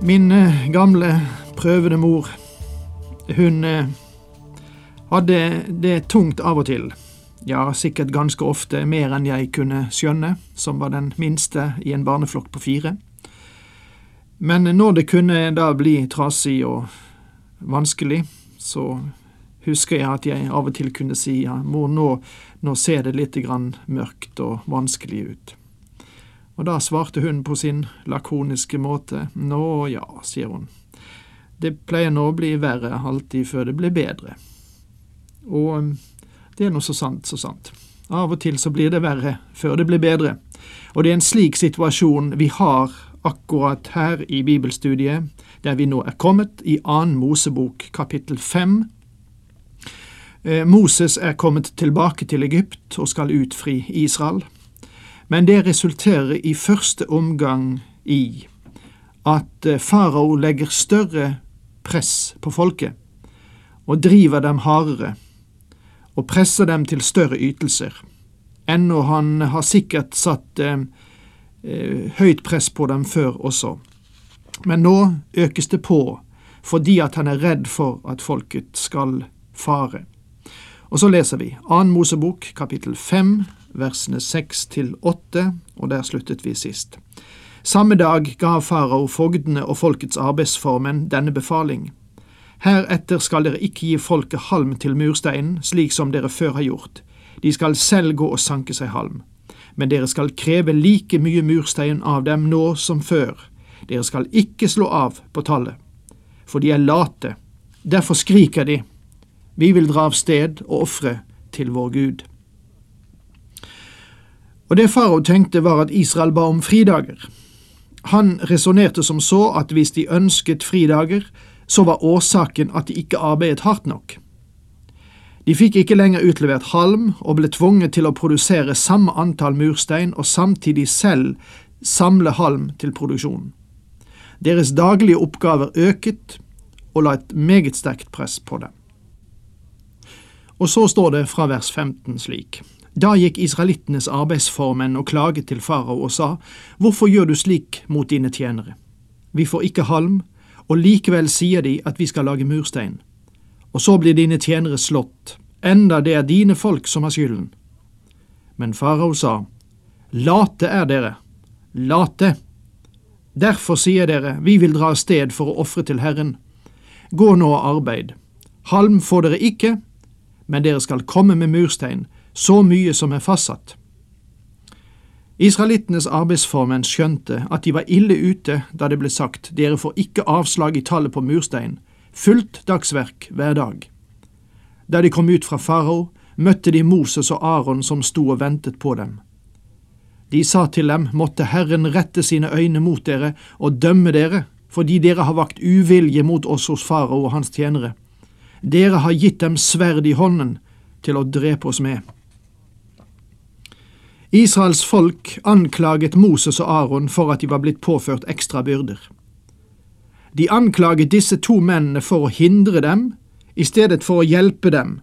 Min gamle, prøvede mor, hun eh, hadde det tungt av og til. Ja, sikkert ganske ofte mer enn jeg kunne skjønne, som var den minste i en barneflokk på fire. Men når det kunne da bli trasig og vanskelig, så husker jeg at jeg av og til kunne si ja, mor, nå, nå ser det litt grann mørkt og vanskelig ut. Og da svarte hun på sin lakoniske måte, nå ja, sier hun, det pleier nå å bli verre alltid før det blir bedre. Og um, det er nå så sant, så sant. Av og til så blir det verre før det blir bedre, og det er en slik situasjon vi har akkurat her i bibelstudiet, der vi nå er kommet i annen Mosebok kapittel fem. Eh, Moses er kommet tilbake til Egypt og skal utfri Israel men det resulterer i første omgang i at eh, farao legger større press på folket og driver dem hardere og presser dem til større ytelser, ennå han har sikkert satt eh, eh, høyt press på dem før også. Men nå økes det på fordi at han er redd for at folket skal fare. Og så leser vi 2. Mosebok kapittel fem versene seks til åtte, og der sluttet vi sist. Samme dag gav farao fogdene og folkets arbeidsformenn denne befaling. Heretter skal dere ikke gi folket halm til mursteinen, slik som dere før har gjort. De skal selv gå og sanke seg halm. Men dere skal kreve like mye murstein av dem nå som før. Dere skal ikke slå av på tallet, for de er late. Derfor skriker de. Vi vil dra av sted og ofre til vår Gud. Og det farao tenkte var at Israel ba om fridager. Han resonnerte som så at hvis de ønsket fridager, så var årsaken at de ikke arbeidet hardt nok. De fikk ikke lenger utlevert halm og ble tvunget til å produsere samme antall murstein og samtidig selv samle halm til produksjonen. Deres daglige oppgaver øket og la et meget sterkt press på dem. Og så står det fra vers 15 slik. Da gikk israelittenes arbeidsformenn og klaget til farao og sa, Hvorfor gjør du slik mot dine tjenere? Vi får ikke halm, og likevel sier de at vi skal lage murstein. Og så blir dine tjenere slått, enda det er dine folk som har skylden. Men farao sa, Late er dere, late. Derfor sier dere, vi vil dra av sted for å ofre til Herren. Gå nå og arbeid. Halm får dere ikke, men dere skal komme med murstein, så mye som er fastsatt. Israelittenes arbeidsformenn skjønte at de var ille ute da det ble sagt dere får ikke avslag i tallet på murstein, fullt dagsverk hver dag. Da de kom ut fra farao, møtte de Moses og Aron som sto og ventet på dem. De sa til dem, måtte Herren rette sine øyne mot dere og dømme dere, fordi dere har vakt uvilje mot oss hos farao og hans tjenere. Dere har gitt dem sverd i hånden til å drepe oss med. Israels folk anklaget Moses og Aron for at de var blitt påført ekstra byrder. De anklaget disse to mennene for å hindre dem i stedet for å hjelpe dem,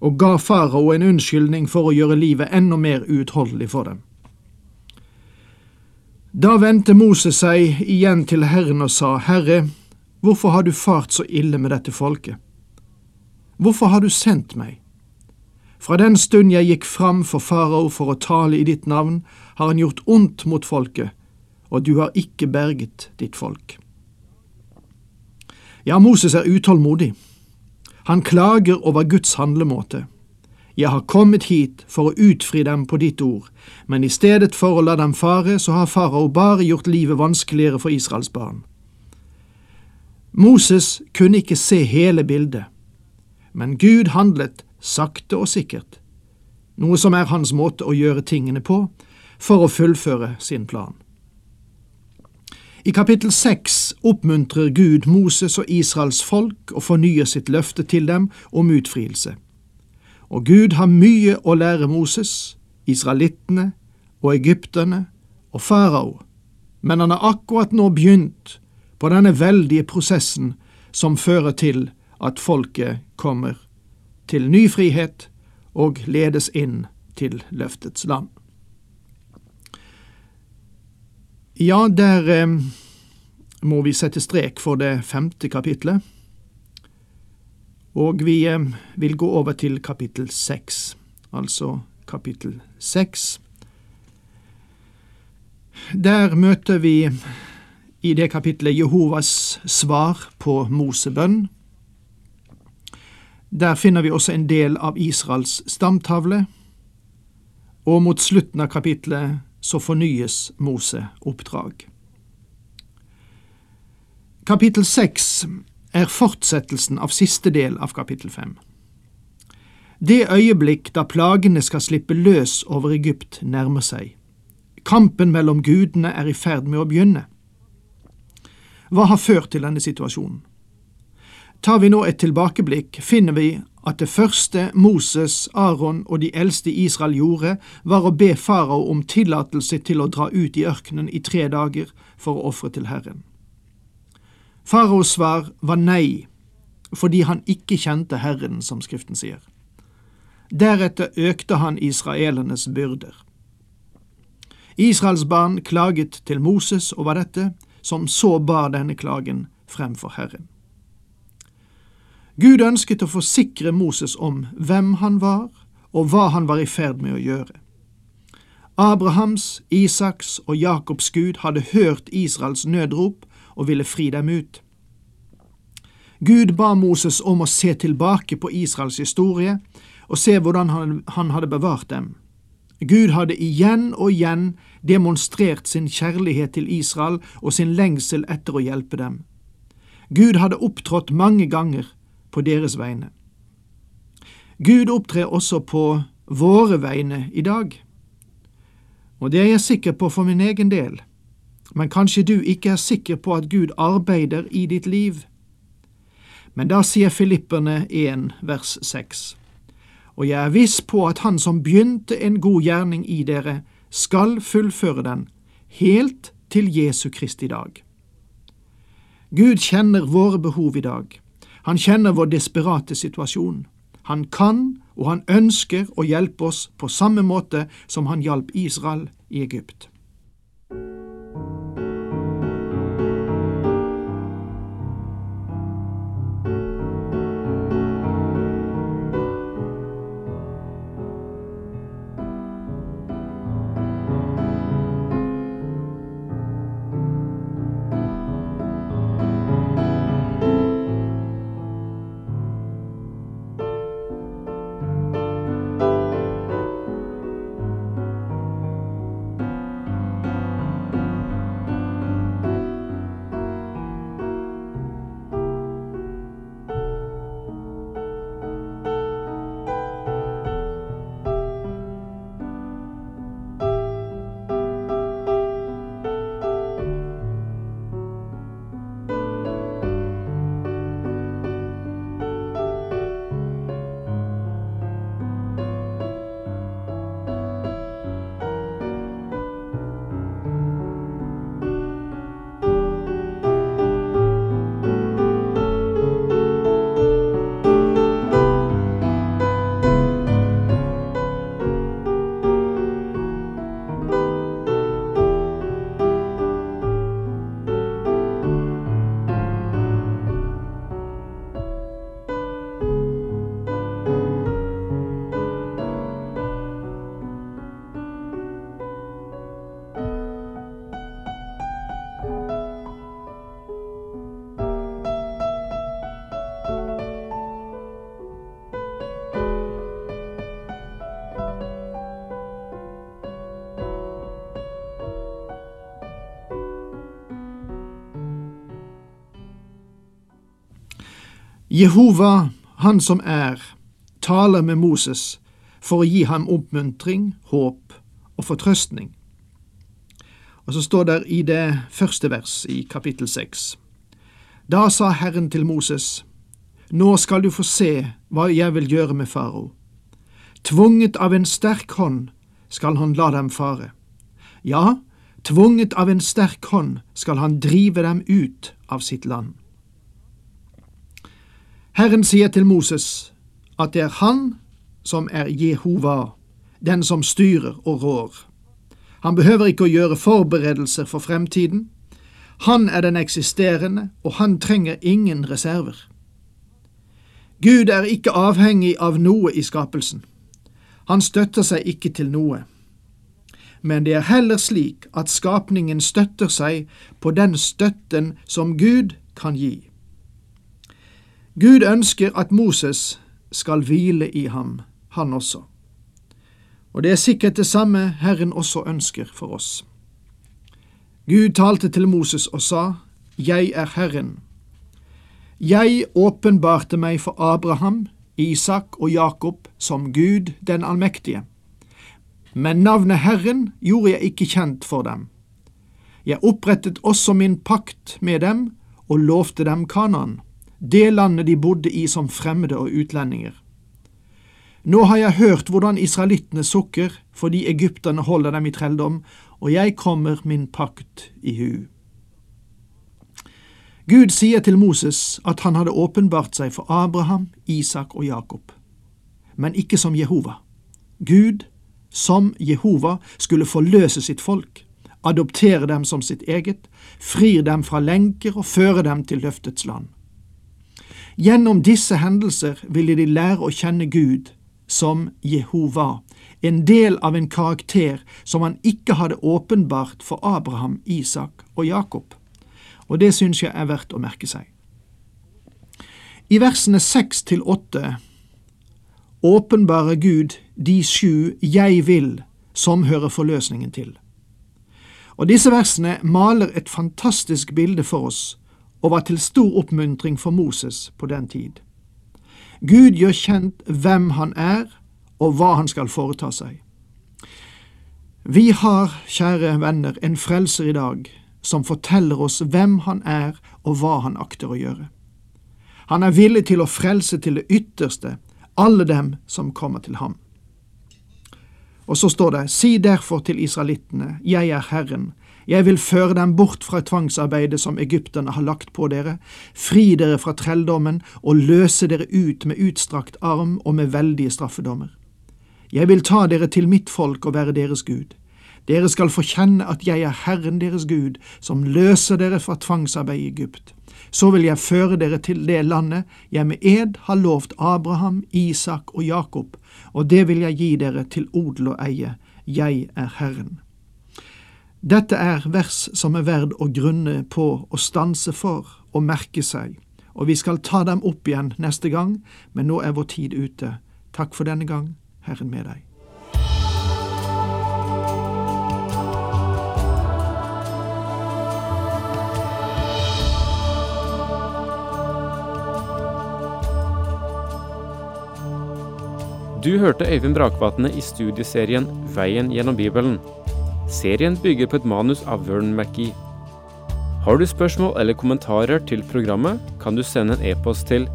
og ga farao en unnskyldning for å gjøre livet enda mer uutholdelig for dem. Da vendte Moses seg igjen til Herren og sa, Herre, hvorfor har du fart så ille med dette folket? Hvorfor har du sendt meg? Fra den stund jeg gikk fram for farao for å tale i ditt navn, har han gjort ondt mot folket, og du har ikke berget ditt folk. Ja, Moses er utålmodig. Han klager over Guds handlemåte. Jeg har kommet hit for å utfri dem på ditt ord, men i stedet for å la dem fare, så har farao bare gjort livet vanskeligere for Israels barn. Moses kunne ikke se hele bildet, men Gud handlet sakte og sikkert, noe som er hans måte å gjøre tingene på for å fullføre sin plan. I kapittel seks oppmuntrer Gud Moses og Israels folk og fornyer sitt løfte til dem om utfrielse. Og Gud har mye å lære Moses, israelittene og egypterne og farao, men han har akkurat nå begynt på denne veldige prosessen som fører til at folket kommer til ny frihet og ledes inn til løftets land. Ja, der eh, må vi sette strek for det femte kapitlet, og vi eh, vil gå over til kapittel seks, altså kapittel seks. Der møter vi i det kapitlet Jehovas svar på Mosebønn. Der finner vi også en del av Israels stamtavle, og mot slutten av kapitlet så fornyes Mose oppdrag. Kapittel seks er fortsettelsen av siste del av kapittel fem. Det øyeblikk da plagene skal slippe løs over Egypt, nærmer seg. Kampen mellom gudene er i ferd med å begynne. Hva har ført til denne situasjonen? Tar vi nå et tilbakeblikk, finner vi at det første Moses, Aron og de eldste Israel gjorde, var å be farao om tillatelse til å dra ut i ørkenen i tre dager for å ofre til Herren. Faraos svar var nei, fordi han ikke kjente Herren, som Skriften sier. Deretter økte han israelernes byrder. Israels barn klaget til Moses over dette, som så bar denne klagen fremfor Herren. Gud ønsket å forsikre Moses om hvem han var, og hva han var i ferd med å gjøre. Abrahams, Isaks og Jakobs Gud hadde hørt Israels nødrop og ville fri dem ut. Gud ba Moses om å se tilbake på Israels historie og se hvordan han hadde bevart dem. Gud hadde igjen og igjen demonstrert sin kjærlighet til Israel og sin lengsel etter å hjelpe dem. Gud hadde opptrådt mange ganger på deres vegne. Gud opptrer også på våre vegne i dag. Og det er jeg sikker på for min egen del, men kanskje du ikke er sikker på at Gud arbeider i ditt liv. Men da sier Filipperne 1 vers 6 og jeg er viss på at Han som begynte en god gjerning i dere, skal fullføre den, helt til Jesu Kristi dag. Gud kjenner våre behov i dag. Han kjenner vår desperate situasjon. Han kan og han ønsker å hjelpe oss på samme måte som han hjalp Israel i Egypt. Jehova, han som er, taler med Moses for å gi ham oppmuntring, håp og fortrøstning. Og så står det i det første vers i kapittel seks. Da sa Herren til Moses, Nå skal du få se hva jeg vil gjøre med farao. Tvunget av en sterk hånd skal han la dem fare. Ja, tvunget av en sterk hånd skal han drive dem ut av sitt land. Herren sier til Moses at det er han som er Jehova, den som styrer og rår. Han behøver ikke å gjøre forberedelser for fremtiden. Han er den eksisterende, og han trenger ingen reserver. Gud er ikke avhengig av noe i skapelsen. Han støtter seg ikke til noe. Men det er heller slik at skapningen støtter seg på den støtten som Gud kan gi. Gud ønsker at Moses skal hvile i ham, han også. Og det er sikkert det samme Herren også ønsker for oss. Gud talte til Moses og sa, Jeg er Herren. Jeg åpenbarte meg for Abraham, Isak og Jakob som Gud den allmektige. Men navnet Herren gjorde jeg ikke kjent for dem. Jeg opprettet også min pakt med dem og lovte dem Kanaan, det landet de bodde i som fremmede og utlendinger. Nå har jeg hørt hvordan israelittene sukker fordi egypterne holder dem i trelldom, og jeg kommer min pakt i hu. Gud sier til Moses at han hadde åpenbart seg for Abraham, Isak og Jakob, men ikke som Jehova. Gud, som Jehova, skulle forløse sitt folk, adoptere dem som sitt eget, frir dem fra lenker og føre dem til løftets land. Gjennom disse hendelser ville de lære å kjenne Gud som Jehova, en del av en karakter som han ikke hadde åpenbart for Abraham, Isak og Jakob. Og det syns jeg er verdt å merke seg. I versene seks til åtte åpenbarer Gud de sju jeg vil som hører forløsningen til. Og disse versene maler et fantastisk bilde for oss og var til stor oppmuntring for Moses på den tid. Gud gjør kjent hvem han er, og hva han skal foreta seg. Vi har, kjære venner, en frelser i dag som forteller oss hvem han er og hva han akter å gjøre. Han er villig til å frelse til det ytterste alle dem som kommer til ham. Og så står det, si derfor til israelittene, jeg er Herren, jeg vil føre dem bort fra tvangsarbeidet som egypterne har lagt på dere, fri dere fra trelldommen og løse dere ut med utstrakt arm og med veldige straffedommer. Jeg vil ta dere til mitt folk og være deres Gud. Dere skal få kjenne at jeg er Herren deres Gud, som løser dere fra tvangsarbeid i Egypt. Så vil jeg føre dere til det landet jeg med ed har lovt Abraham, Isak og Jakob, og det vil jeg gi dere til odel og eie. Jeg er Herren. Dette er vers som er verd å grunne på og stanse for og merke seg, og vi skal ta dem opp igjen neste gang, men nå er vår tid ute. Takk for denne gang, Herren med deg. Du hørte Øyvind Brakvatne i studieserien Veien gjennom Bibelen. Serien bygger på et manus av Vern Mackey. Har du spørsmål eller kommentarer til programmet, kan du sende en e-post til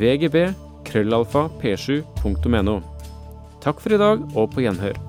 vgb krøllalfa p7.no. Takk for i dag, og på gjenhør.